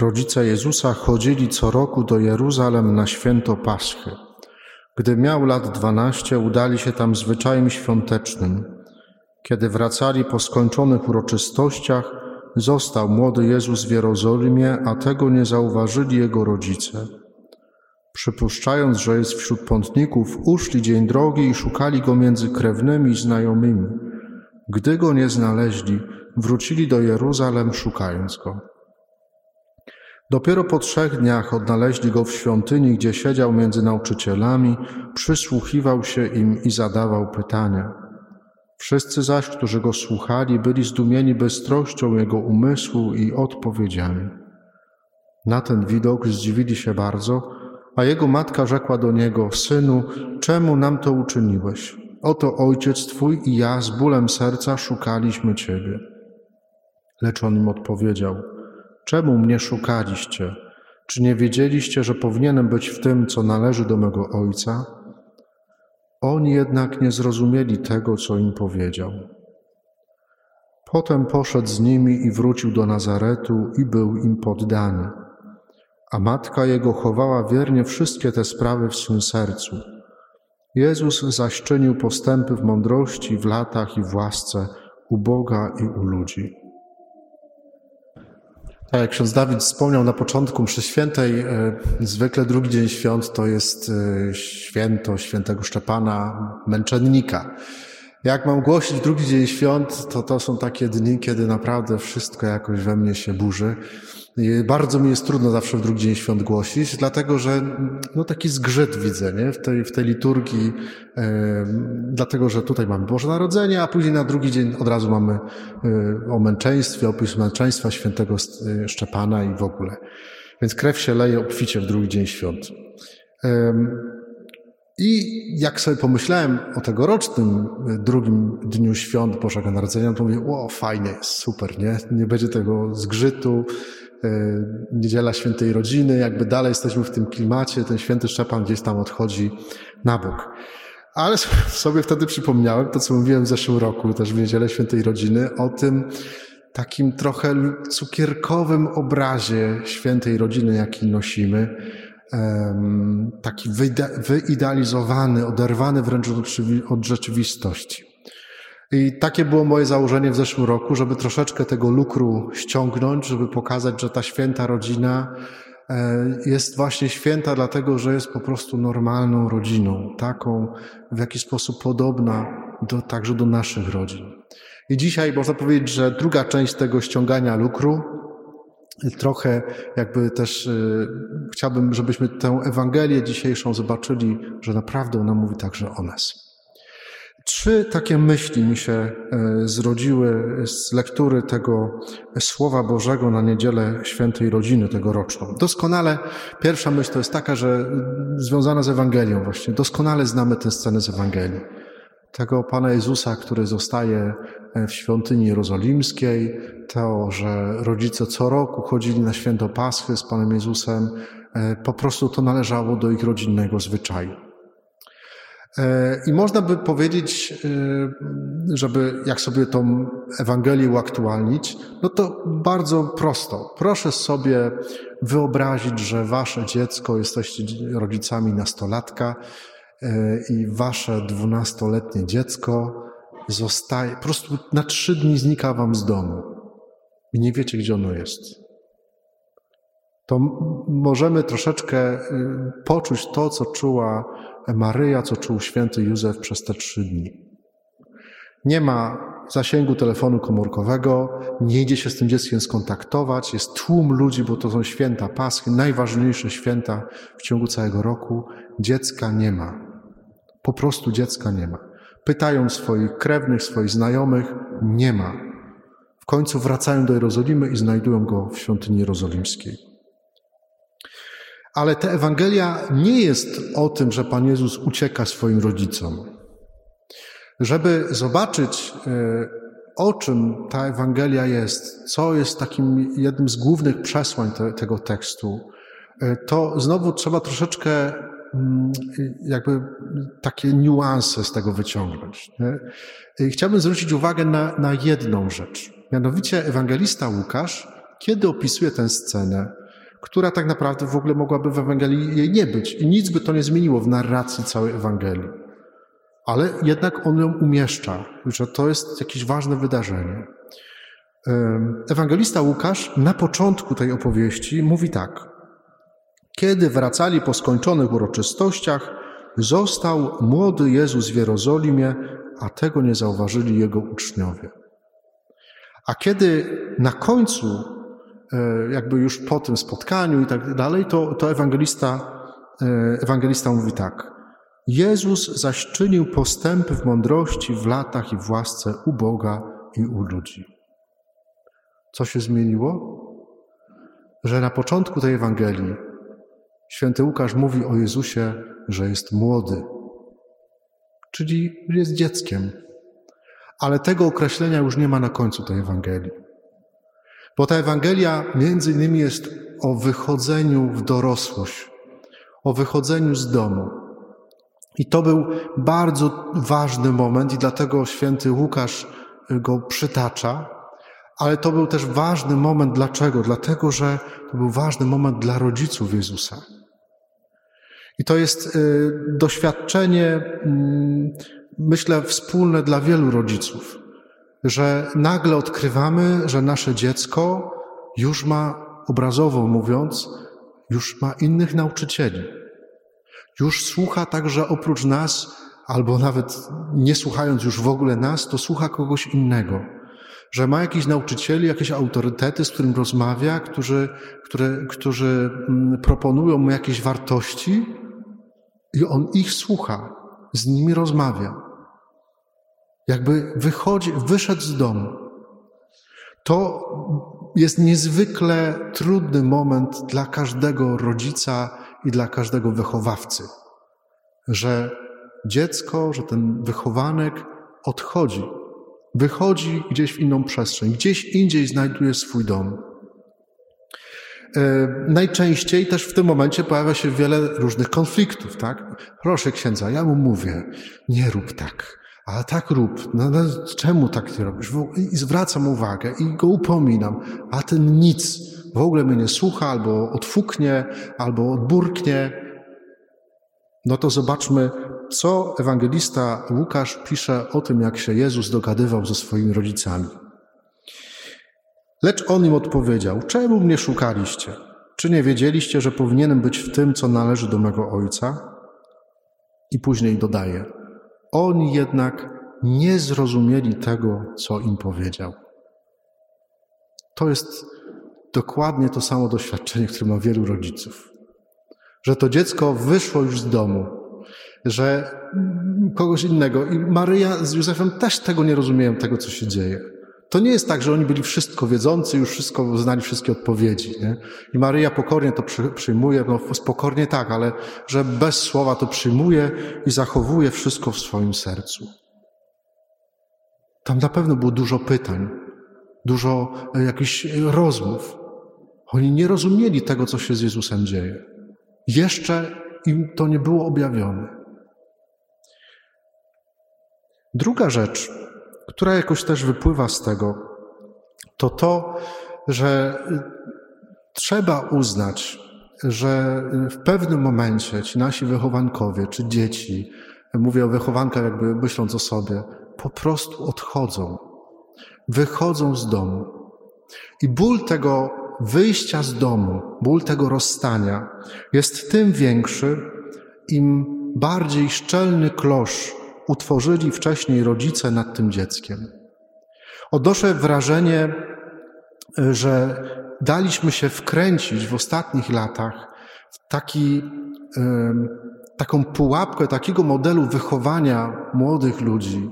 Rodzice Jezusa chodzili co roku do Jeruzalem na święto Paschy. Gdy miał lat dwanaście, udali się tam zwyczajem świątecznym. Kiedy wracali po skończonych uroczystościach, został młody Jezus w Jerozolimie, a tego nie zauważyli jego rodzice. Przypuszczając, że jest wśród pątników, uszli dzień drogi i szukali go między krewnymi i znajomymi. Gdy go nie znaleźli, wrócili do Jeruzalem, szukając go. Dopiero po trzech dniach odnaleźli go w świątyni, gdzie siedział między nauczycielami, przysłuchiwał się im i zadawał pytania. Wszyscy zaś, którzy go słuchali, byli zdumieni bystrością jego umysłu i odpowiedziami. Na ten widok zdziwili się bardzo, a jego matka rzekła do niego: Synu, czemu nam to uczyniłeś? Oto ojciec twój i ja z bólem serca szukaliśmy ciebie. Lecz on im odpowiedział: Czemu mnie szukaliście? Czy nie wiedzieliście, że powinienem być w tym, co należy do mego ojca? Oni jednak nie zrozumieli tego, co im powiedział. Potem poszedł z nimi i wrócił do Nazaretu i był im poddany. A matka jego chowała wiernie wszystkie te sprawy w swym sercu. Jezus zaś czynił postępy w mądrości, w latach i w łasce u Boga i u ludzi. Tak jak ksiądz Dawid wspomniał na początku mszy świętej, e, zwykle drugi dzień świąt to jest e, święto świętego Szczepana, męczennika. Jak mam głosić drugi dzień świąt, to to są takie dni, kiedy naprawdę wszystko jakoś we mnie się burzy. Bardzo mi jest trudno zawsze w drugi dzień świąt głosić, dlatego że no taki zgrzyt widzę nie? W, tej, w tej liturgii, dlatego że tutaj mamy Boże Narodzenie, a później na drugi dzień od razu mamy e, o męczeństwie, opis męczeństwa świętego e, Szczepana i w ogóle. Więc krew się leje obficie w drugi dzień świąt. I jak sobie pomyślałem o tegorocznym e, drugim dniu świąt Bożego Narodzenia, to mówię, o fajnie, super, nie? Nie będzie tego zgrzytu, e, niedziela świętej rodziny, jakby dalej jesteśmy w tym klimacie, ten święty Szczepan gdzieś tam odchodzi na bok. Ale sobie wtedy przypomniałem to, co mówiłem w zeszłym roku, też w niedzielę świętej rodziny, o tym takim trochę cukierkowym obrazie świętej rodziny, jaki nosimy taki wyidealizowany, oderwany wręcz od rzeczywistości. I takie było moje założenie w zeszłym roku, żeby troszeczkę tego lukru ściągnąć, żeby pokazać, że ta święta rodzina e, jest właśnie święta, dlatego że jest po prostu normalną rodziną, taką w jakiś sposób podobna do, także do naszych rodzin. I dzisiaj można powiedzieć, że druga część tego ściągania lukru trochę jakby też y, chciałbym, żebyśmy tę Ewangelię dzisiejszą zobaczyli, że naprawdę ona mówi także o nas. Trzy takie myśli mi się y, zrodziły z lektury tego Słowa Bożego na niedzielę świętej rodziny tegoroczną. Doskonale, pierwsza myśl to jest taka, że związana z Ewangelią właśnie, doskonale znamy tę scenę z Ewangelii tego Pana Jezusa, który zostaje e, w świątyni jerozolimskiej, to, że rodzice co roku chodzili na święto Paschy z Panem Jezusem, e, po prostu to należało do ich rodzinnego zwyczaju. E, I można by powiedzieć, żeby jak sobie tą Ewangelię uaktualnić, no to bardzo prosto. Proszę sobie wyobrazić, że wasze dziecko, jesteście rodzicami nastolatka, i wasze dwunastoletnie dziecko zostaje, po prostu na trzy dni znika wam z domu i nie wiecie, gdzie ono jest. To możemy troszeczkę y, poczuć to, co czuła Maryja, co czuł święty Józef przez te trzy dni. Nie ma zasięgu telefonu komórkowego, nie idzie się z tym dzieckiem skontaktować, jest tłum ludzi, bo to są święta Paschy, najważniejsze święta w ciągu całego roku. Dziecka nie ma. Po prostu dziecka nie ma. Pytają swoich krewnych, swoich znajomych, nie ma. W końcu wracają do Jerozolimy i znajdują go w świątyni jerozolimskiej. Ale ta Ewangelia nie jest o tym, że Pan Jezus ucieka swoim rodzicom. Żeby zobaczyć, e, o czym ta Ewangelia jest, co jest takim jednym z głównych przesłań te, tego tekstu, e, to znowu trzeba troszeczkę jakby takie niuanse z tego wyciągnąć. Nie? Chciałbym zwrócić uwagę na, na jedną rzecz. Mianowicie ewangelista Łukasz, kiedy opisuje tę scenę, która tak naprawdę w ogóle mogłaby w Ewangelii jej nie być i nic by to nie zmieniło w narracji całej Ewangelii. Ale jednak on ją umieszcza, że to jest jakieś ważne wydarzenie. Ewangelista Łukasz na początku tej opowieści mówi tak. Kiedy wracali po skończonych uroczystościach, został młody Jezus w Jerozolimie, a tego nie zauważyli jego uczniowie. A kiedy na końcu, e, jakby już po tym spotkaniu i tak dalej, to, to ewangelista, e, ewangelista mówi tak. Jezus zaś czynił postępy w mądrości, w latach i w łasce u Boga i u ludzi. Co się zmieniło? Że na początku tej Ewangelii święty Łukasz mówi o Jezusie, że jest młody, czyli jest dzieckiem. Ale tego określenia już nie ma na końcu tej Ewangelii. Bo ta Ewangelia między innymi jest o wychodzeniu w dorosłość, o wychodzeniu z domu. I to był bardzo ważny moment i dlatego święty Łukasz go przytacza, ale to był też ważny moment. Dlaczego? Dlatego, że to był ważny moment dla rodziców Jezusa. I to jest y, doświadczenie, mm, myślę, wspólne dla wielu rodziców, że nagle odkrywamy, że nasze dziecko już ma, obrazowo mówiąc, już ma innych nauczycieli. Już słucha także oprócz nas, albo nawet nie słuchając już w ogóle nas, to słucha kogoś innego. Że ma jakichś nauczycieli, jakieś autorytety, z którym rozmawia, którzy, które, którzy mm, proponują mu jakieś wartości, i on ich słucha, z nimi rozmawia. Jakby wychodzi, wyszedł z domu. To jest niezwykle trudny moment dla każdego rodzica i dla każdego wychowawcy, że dziecko, że ten wychowanek odchodzi, wychodzi gdzieś w inną przestrzeń, gdzieś indziej znajduje swój dom. E, najczęściej też w tym momencie pojawia się wiele różnych konfliktów, tak? Proszę księdza, ja mu mówię, nie rób tak, a tak rób. No, no czemu tak nie robisz? I zwracam uwagę i go upominam, a ten nic w ogóle mnie nie słucha, albo odfuknie, albo odburknie. No to zobaczmy, co ewangelista Łukasz pisze o tym, jak się Jezus dogadywał ze swoimi rodzicami. Lecz on im odpowiedział: Czemu mnie szukaliście? Czy nie wiedzieliście, że powinienem być w tym, co należy do mego ojca? I później dodaje: Oni jednak nie zrozumieli tego, co im powiedział. To jest dokładnie to samo doświadczenie, które ma wielu rodziców. Że to dziecko wyszło już z domu, że kogoś innego. I Maryja z Józefem też tego nie rozumieją, tego, co się dzieje. To nie jest tak, że oni byli wszystko wiedzący, już wszystko znali wszystkie odpowiedzi. Nie? I Maryja pokornie to przyjmuje, no pokornie tak, ale że bez słowa to przyjmuje i zachowuje wszystko w swoim sercu. Tam na pewno było dużo pytań, dużo e, jakichś rozmów. Oni nie rozumieli tego, co się z Jezusem dzieje. Jeszcze im to nie było objawione. Druga rzecz, która jakoś też wypływa z tego, to to, że trzeba uznać, że w pewnym momencie ci nasi wychowankowie czy dzieci, mówię o wychowankach jakby myśląc o sobie, po prostu odchodzą, wychodzą z domu. I ból tego wyjścia z domu, ból tego rozstania jest tym większy, im bardziej szczelny klosz utworzyli wcześniej rodzice nad tym dzieckiem. Odnoszę wrażenie, że daliśmy się wkręcić w ostatnich latach w taki, taką pułapkę takiego modelu wychowania młodych ludzi,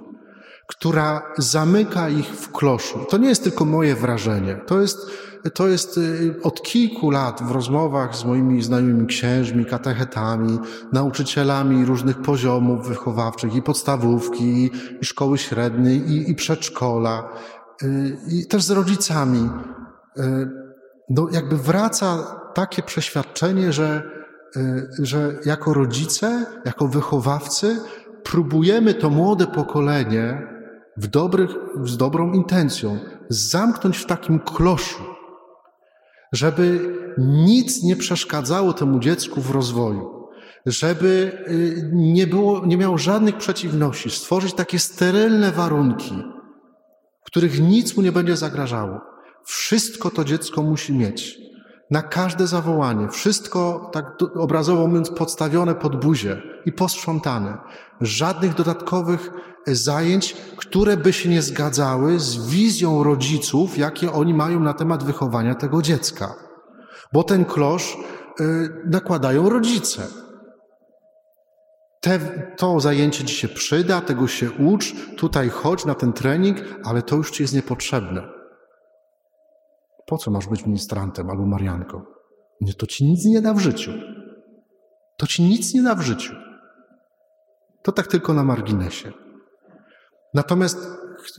która zamyka ich w kloszu. To nie jest tylko moje wrażenie. To jest, to jest y, od kilku lat w rozmowach z moimi znajomymi księżmi, katechetami, nauczycielami różnych poziomów wychowawczych i podstawówki, i szkoły średniej, i, i przedszkola, y, i też z rodzicami. Y, no, jakby wraca takie przeświadczenie, że, że jako rodzice, jako wychowawcy próbujemy to młode pokolenie w dobrych, z dobrą intencją zamknąć w takim kloszu, żeby nic nie przeszkadzało temu dziecku w rozwoju, żeby y, nie, było, nie miało żadnych przeciwności, stworzyć takie sterylne warunki, w których nic mu nie będzie zagrażało. Wszystko to dziecko musi mieć. Na każde zawołanie, wszystko, tak obrazowo mówiąc, podstawione pod buzię i posprzątane. Żadnych dodatkowych zajęć, które by się nie zgadzały z wizją rodziców, jakie oni mają na temat wychowania tego dziecka. Bo ten klosz y, nakładają rodzice. Te, to zajęcie ci się przyda, tego się ucz, tutaj chodź na ten trening, ale to już ci jest niepotrzebne. Po co masz być ministrantem albo Marianką? Nie, to ci nic nie da w życiu. To ci nic nie da w życiu. To tak tylko na marginesie. Natomiast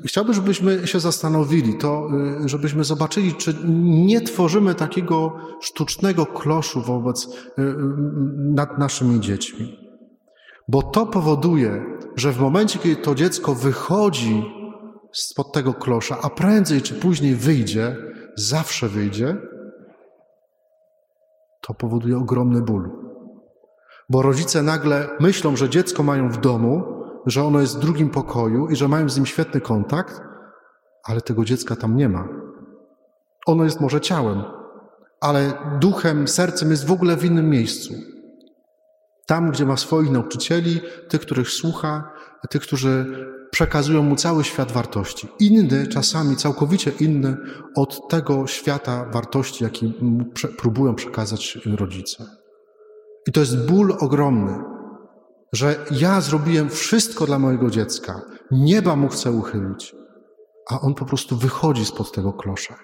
chciałbym, żebyśmy się zastanowili, to, y, żebyśmy zobaczyli, czy nie tworzymy takiego sztucznego kloszu wobec y, y, nad naszymi dziećmi. Bo to powoduje, że w momencie, kiedy to dziecko wychodzi spod tego klosza, a prędzej czy później wyjdzie, zawsze wyjdzie, to powoduje ogromny ból. Bo rodzice nagle myślą, że dziecko mają w domu, że ono jest w drugim pokoju i że mają z nim świetny kontakt, ale tego dziecka tam nie ma. Ono jest może ciałem, ale duchem, sercem jest w ogóle w innym miejscu. Tam, gdzie ma swoich nauczycieli, tych, których słucha, tych, którzy przekazują mu cały świat wartości. Inny, czasami całkowicie inny od tego świata wartości, jaki próbują przekazać rodzice. I to jest ból ogromny, że ja zrobiłem wszystko dla mojego dziecka, nieba mu chcę uchylić, a on po prostu wychodzi spod tego klosza.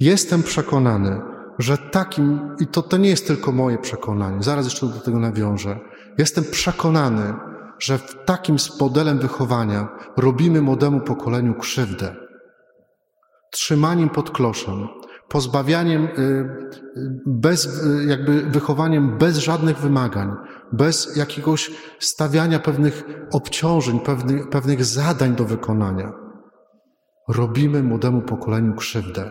Jestem przekonany, że takim, i to, to nie jest tylko moje przekonanie, zaraz jeszcze do tego nawiążę, jestem przekonany, że w takim modelem wychowania robimy młodemu pokoleniu krzywdę. Trzymaniem pod kloszem, pozbawianiem, y, y, bez, y, jakby wychowaniem bez żadnych wymagań, bez jakiegoś stawiania pewnych obciążeń, pewnych, pewnych zadań do wykonania. Robimy młodemu pokoleniu krzywdę.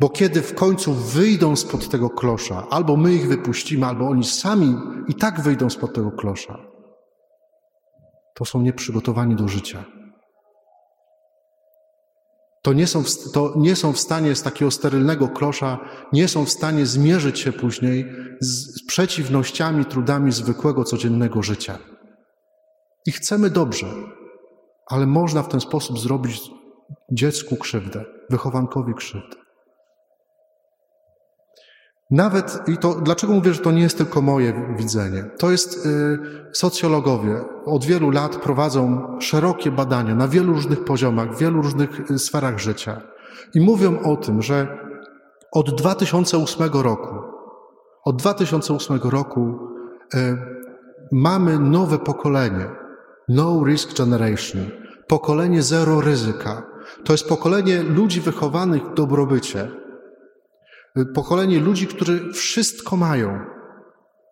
Bo kiedy w końcu wyjdą spod tego klosza, albo my ich wypuścimy, albo oni sami i tak wyjdą spod tego klosza, to są nieprzygotowani do życia. To nie, są, to nie są w stanie z takiego sterylnego klosza, nie są w stanie zmierzyć się później z przeciwnościami, trudami zwykłego, codziennego życia. I chcemy dobrze, ale można w ten sposób zrobić dziecku krzywdę, wychowankowi krzywdę. Nawet, i to dlaczego mówię, że to nie jest tylko moje widzenie? To jest y, socjologowie od wielu lat prowadzą szerokie badania na wielu różnych poziomach, w wielu różnych y, sferach życia. I mówią o tym, że od 2008 roku, od 2008 roku y, mamy nowe pokolenie, no risk generation, pokolenie zero ryzyka. To jest pokolenie ludzi wychowanych w dobrobycie, pokolenie ludzi, którzy wszystko mają,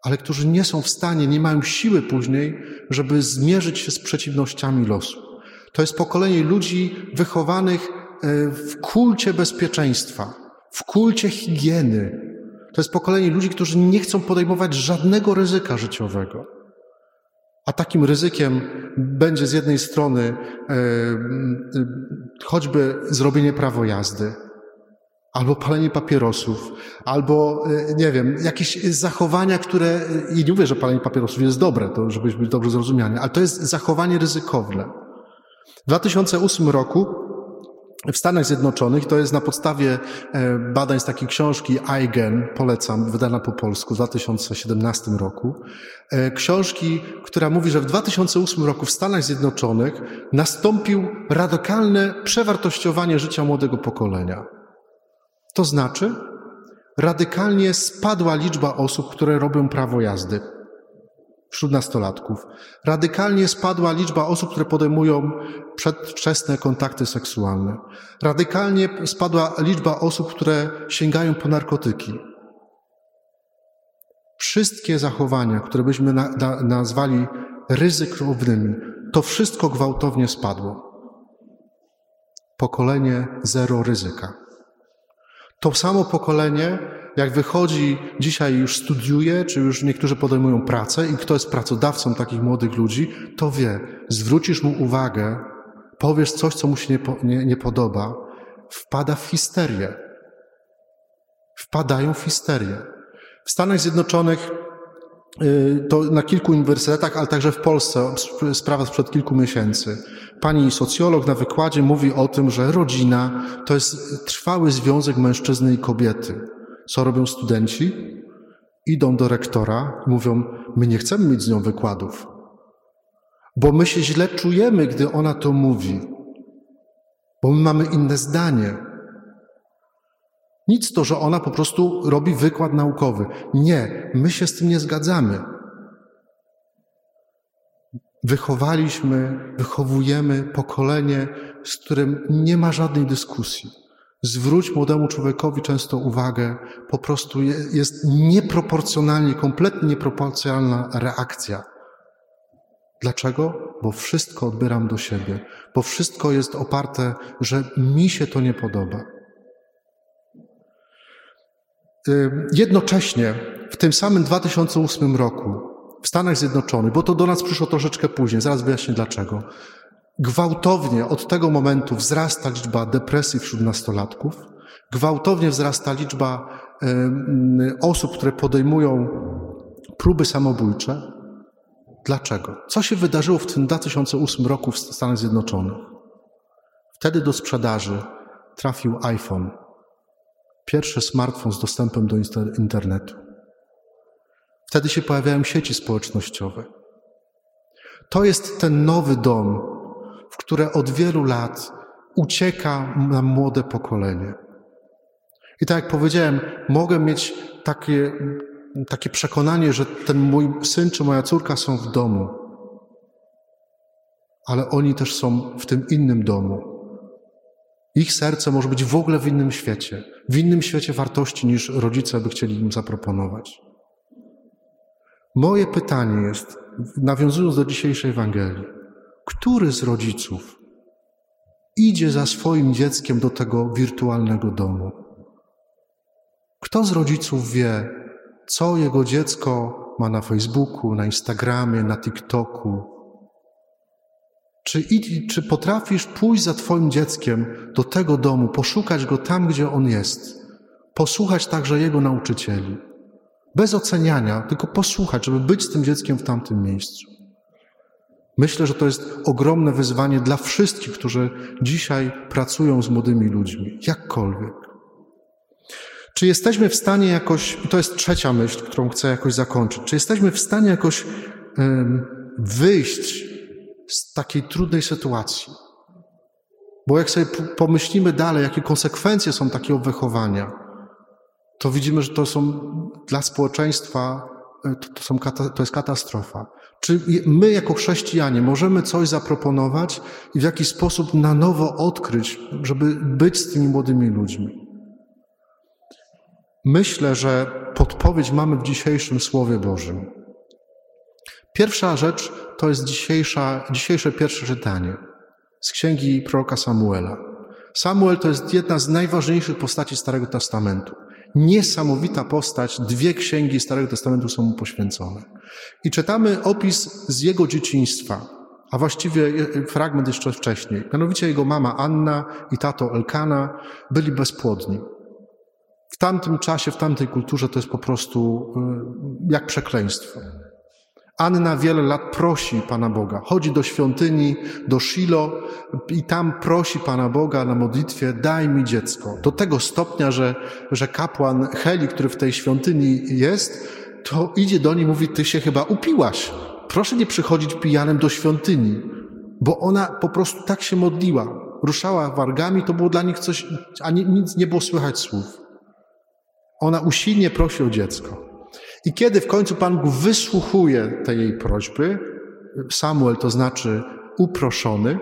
ale którzy nie są w stanie, nie mają siły później, żeby zmierzyć się z przeciwnościami losu. To jest pokolenie ludzi wychowanych e, w kulcie bezpieczeństwa, w kulcie higieny. To jest pokolenie ludzi, którzy nie chcą podejmować żadnego ryzyka życiowego. A takim ryzykiem będzie z jednej strony e, choćby zrobienie prawo jazdy, albo palenie papierosów, albo, e, nie wiem, jakieś zachowania, które, i nie mówię, że palenie papierosów jest dobre, to żebyśmy byli dobrze zrozumiani, ale to jest zachowanie ryzykowne. W 2008 roku w Stanach Zjednoczonych, to jest na podstawie e, badań z takiej książki IGEN, polecam, wydana po polsku w 2017 roku, e, książki, która mówi, że w 2008 roku w Stanach Zjednoczonych nastąpił radykalne przewartościowanie życia młodego pokolenia. To znaczy, radykalnie spadła liczba osób, które robią prawo jazdy wśród nastolatków. Radykalnie spadła liczba osób, które podejmują przedwczesne kontakty seksualne. Radykalnie spadła liczba osób, które sięgają po narkotyki. Wszystkie zachowania, które byśmy na, na, nazwali ryzykownymi, to wszystko gwałtownie spadło. Pokolenie zero ryzyka. To samo pokolenie, jak wychodzi, dzisiaj już studiuje, czy już niektórzy podejmują pracę i kto jest pracodawcą takich młodych ludzi, to wie, zwrócisz mu uwagę, powiesz coś, co mu się nie, nie, nie podoba, wpada w histerię. Wpadają w histerię. W Stanach Zjednoczonych y, to na kilku uniwersytetach, ale także w Polsce, sprawa sprzed kilku miesięcy. Pani socjolog na wykładzie mówi o tym, że rodzina to jest trwały związek mężczyzny i kobiety. Co robią studenci? Idą do rektora i mówią: My nie chcemy mieć z nią wykładów, bo my się źle czujemy, gdy ona to mówi, bo my mamy inne zdanie. Nic to, że ona po prostu robi wykład naukowy. Nie, my się z tym nie zgadzamy. Wychowaliśmy, wychowujemy pokolenie, z którym nie ma żadnej dyskusji. Zwróć młodemu człowiekowi często uwagę, po prostu jest nieproporcjonalnie, kompletnie nieproporcjonalna reakcja. Dlaczego? Bo wszystko odbieram do siebie, bo wszystko jest oparte, że mi się to nie podoba. Jednocześnie w tym samym 2008 roku w Stanach Zjednoczonych, bo to do nas przyszło troszeczkę później, zaraz wyjaśnię dlaczego, gwałtownie od tego momentu wzrasta liczba depresji wśród nastolatków, gwałtownie wzrasta liczba osób, które podejmują próby samobójcze. Dlaczego? Co się wydarzyło w tym 2008 roku w Stanach Zjednoczonych? Wtedy do sprzedaży trafił iPhone Pierwszy smartfon z dostępem do internetu. Wtedy się pojawiają sieci społecznościowe. To jest ten nowy dom, w które od wielu lat ucieka na młode pokolenie. I tak jak powiedziałem, mogę mieć takie, takie przekonanie, że ten mój syn czy moja córka są w domu, ale oni też są w tym innym domu, ich serce może być w ogóle w innym świecie, w innym świecie wartości niż rodzice by chcieli im zaproponować. Moje pytanie jest, nawiązując do dzisiejszej Ewangelii, który z rodziców idzie za swoim dzieckiem do tego wirtualnego domu? Kto z rodziców wie, co jego dziecko ma na Facebooku, na Instagramie, na TikToku, czy, czy potrafisz pójść za Twoim dzieckiem do tego domu, poszukać go tam, gdzie on jest, posłuchać także jego nauczycieli, bez oceniania, tylko posłuchać, żeby być z tym dzieckiem w tamtym miejscu? Myślę, że to jest ogromne wyzwanie dla wszystkich, którzy dzisiaj pracują z młodymi ludźmi, jakkolwiek. Czy jesteśmy w stanie jakoś, i to jest trzecia myśl, którą chcę jakoś zakończyć, czy jesteśmy w stanie jakoś wyjść z takiej trudnej sytuacji. Bo jak sobie pomyślimy dalej, jakie konsekwencje są takiego wychowania, to widzimy, że to są dla społeczeństwa, e, to, to, są, to jest katastrofa. Czy my, jako chrześcijanie, możemy coś zaproponować i w jakiś sposób na nowo odkryć, żeby być z tymi młodymi ludźmi? Myślę, że podpowiedź mamy w dzisiejszym Słowie Bożym. Pierwsza rzecz to jest dzisiejsza, dzisiejsze pierwsze czytanie z księgi proroka Samuela. Samuel to jest jedna z najważniejszych postaci Starego Testamentu. Niesamowita postać, dwie księgi Starego Testamentu są mu poświęcone. I czytamy opis z jego dzieciństwa, a właściwie fragment jeszcze wcześniej. Mianowicie jego mama Anna i tato Elkana byli bezpłodni. W tamtym czasie, w tamtej kulturze to jest po prostu y, jak przekleństwo. Anna wiele lat prosi Pana Boga. Chodzi do świątyni, do Shilo i tam prosi Pana Boga na modlitwie, daj mi dziecko. Do tego stopnia, że, że kapłan Heli, który w tej świątyni jest, to idzie do niej i mówi, ty się chyba upiłaś. Proszę nie przychodzić pijanem do świątyni. Bo ona po prostu tak się modliła. Ruszała wargami, to było dla nich coś, a nic nie było słychać słów. Ona usilnie prosi o dziecko. I kiedy w końcu Pan Bóg wysłuchuje tej jej prośby, Samuel to znaczy uproszony,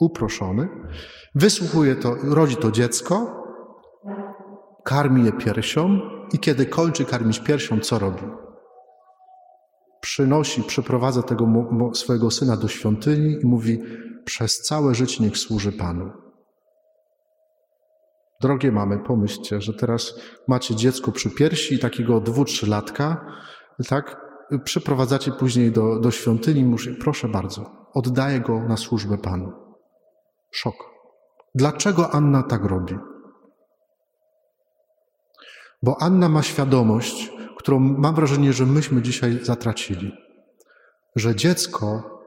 uproszony, wysłuchuje to, rodzi to dziecko, karmi je piersią i kiedy kończy karmić piersią, co robi? Przynosi, przyprowadza tego swojego syna do świątyni i mówi: Przez całe życie niech służy Panu. Drogie mamy, pomyślcie, że teraz macie dziecko przy piersi, takiego dwu, trzylatka, tak? Przyprowadzacie później do, do świątyni, muszę, proszę bardzo, oddaję go na służbę Panu. Szok. Dlaczego Anna tak robi? Bo Anna ma świadomość, którą mam wrażenie, że myśmy dzisiaj zatracili, że dziecko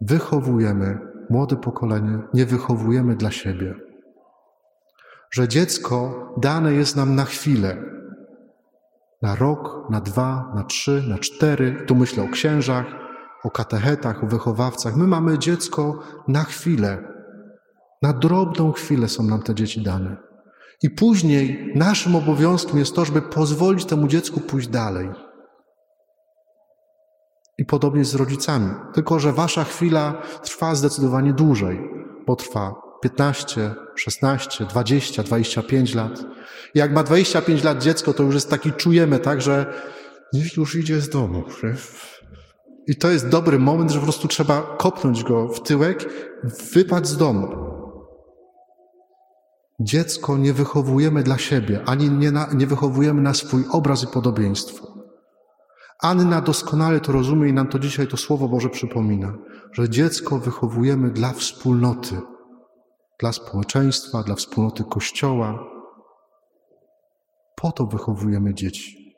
wychowujemy, młode pokolenie nie wychowujemy dla siebie. Że dziecko dane jest nam na chwilę, na rok, na dwa, na trzy, na cztery. Tu myślę o księżach, o katechetach, o wychowawcach. My mamy dziecko na chwilę. Na drobną chwilę są nam te dzieci dane. I później naszym obowiązkiem jest to, żeby pozwolić temu dziecku pójść dalej. I podobnie z rodzicami. Tylko, że wasza chwila trwa zdecydowanie dłużej, bo trwa 15, 16, 20, 25 lat. Jak ma 25 lat dziecko, to już jest taki, czujemy, tak, że już idzie z domu. I to jest dobry moment, że po prostu trzeba kopnąć go w tyłek, wypaść z domu. Dziecko nie wychowujemy dla siebie, ani nie, na, nie wychowujemy na swój obraz i podobieństwo. Anna doskonale to rozumie i nam to dzisiaj to Słowo Boże przypomina, że dziecko wychowujemy dla wspólnoty, dla społeczeństwa, dla wspólnoty Kościoła. Po to wychowujemy dzieci.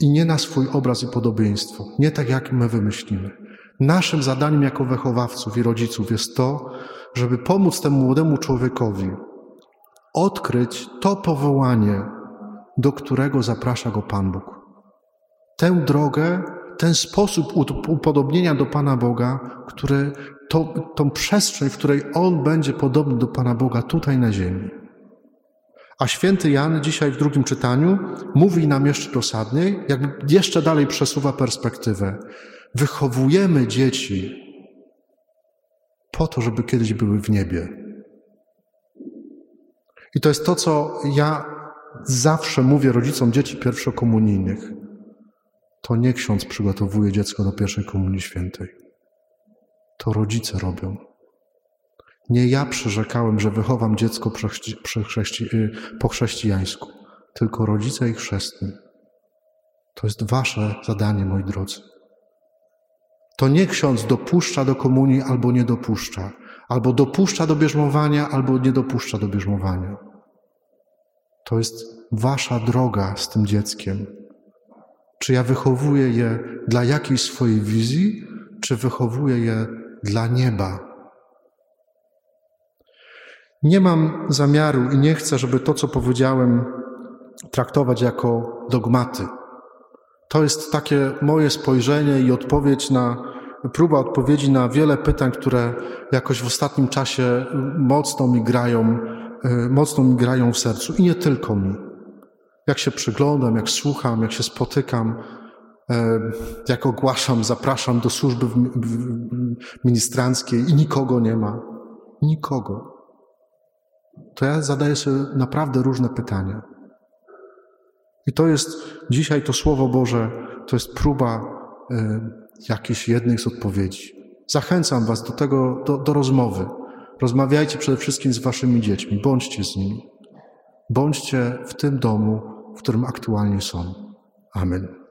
I nie na swój obraz i podobieństwo, nie tak jak my wymyślimy. Naszym zadaniem jako wychowawców i rodziców jest to, żeby pomóc temu młodemu człowiekowi odkryć to powołanie, do którego zaprasza go Pan Bóg. Tę drogę, ten sposób upodobnienia do Pana Boga, który, to, tą przestrzeń, w której On będzie podobny do Pana Boga tutaj na ziemi. A święty Jan dzisiaj w drugim czytaniu mówi nam jeszcze dosadniej, jakby jeszcze dalej przesuwa perspektywę. Wychowujemy dzieci po to, żeby kiedyś były w niebie. I to jest to, co ja zawsze mówię rodzicom dzieci pierwszokomunijnych. To nie ksiądz przygotowuje dziecko do pierwszej komunii świętej. To rodzice robią. Nie ja przyrzekałem, że wychowam dziecko y, po chrześcijańsku, tylko rodzice i chrzestni. To jest wasze zadanie, moi drodzy. To nie ksiądz dopuszcza do komunii albo nie dopuszcza, albo dopuszcza do bierzmowania, albo nie dopuszcza do bierzmowania. To jest wasza droga z tym dzieckiem. Czy ja wychowuję je dla jakiejś swojej wizji, czy wychowuję je dla nieba? Nie mam zamiaru i nie chcę, żeby to, co powiedziałem, traktować jako dogmaty. To jest takie moje spojrzenie i odpowiedź na, próba odpowiedzi na wiele pytań, które jakoś w ostatnim czasie mocno mi grają, y, mocno mi grają w sercu i nie tylko mi. Jak się przyglądam, jak słucham, jak się spotykam, jak ogłaszam, zapraszam do służby ministranckiej i nikogo nie ma. Nikogo. To ja zadaję sobie naprawdę różne pytania. I to jest dzisiaj to Słowo Boże, to jest próba jakiejś jednej z odpowiedzi. Zachęcam Was do tego, do, do rozmowy. Rozmawiajcie przede wszystkim z Waszymi dziećmi, bądźcie z nimi. Bądźcie w tym domu, w którym aktualnie są. Amen.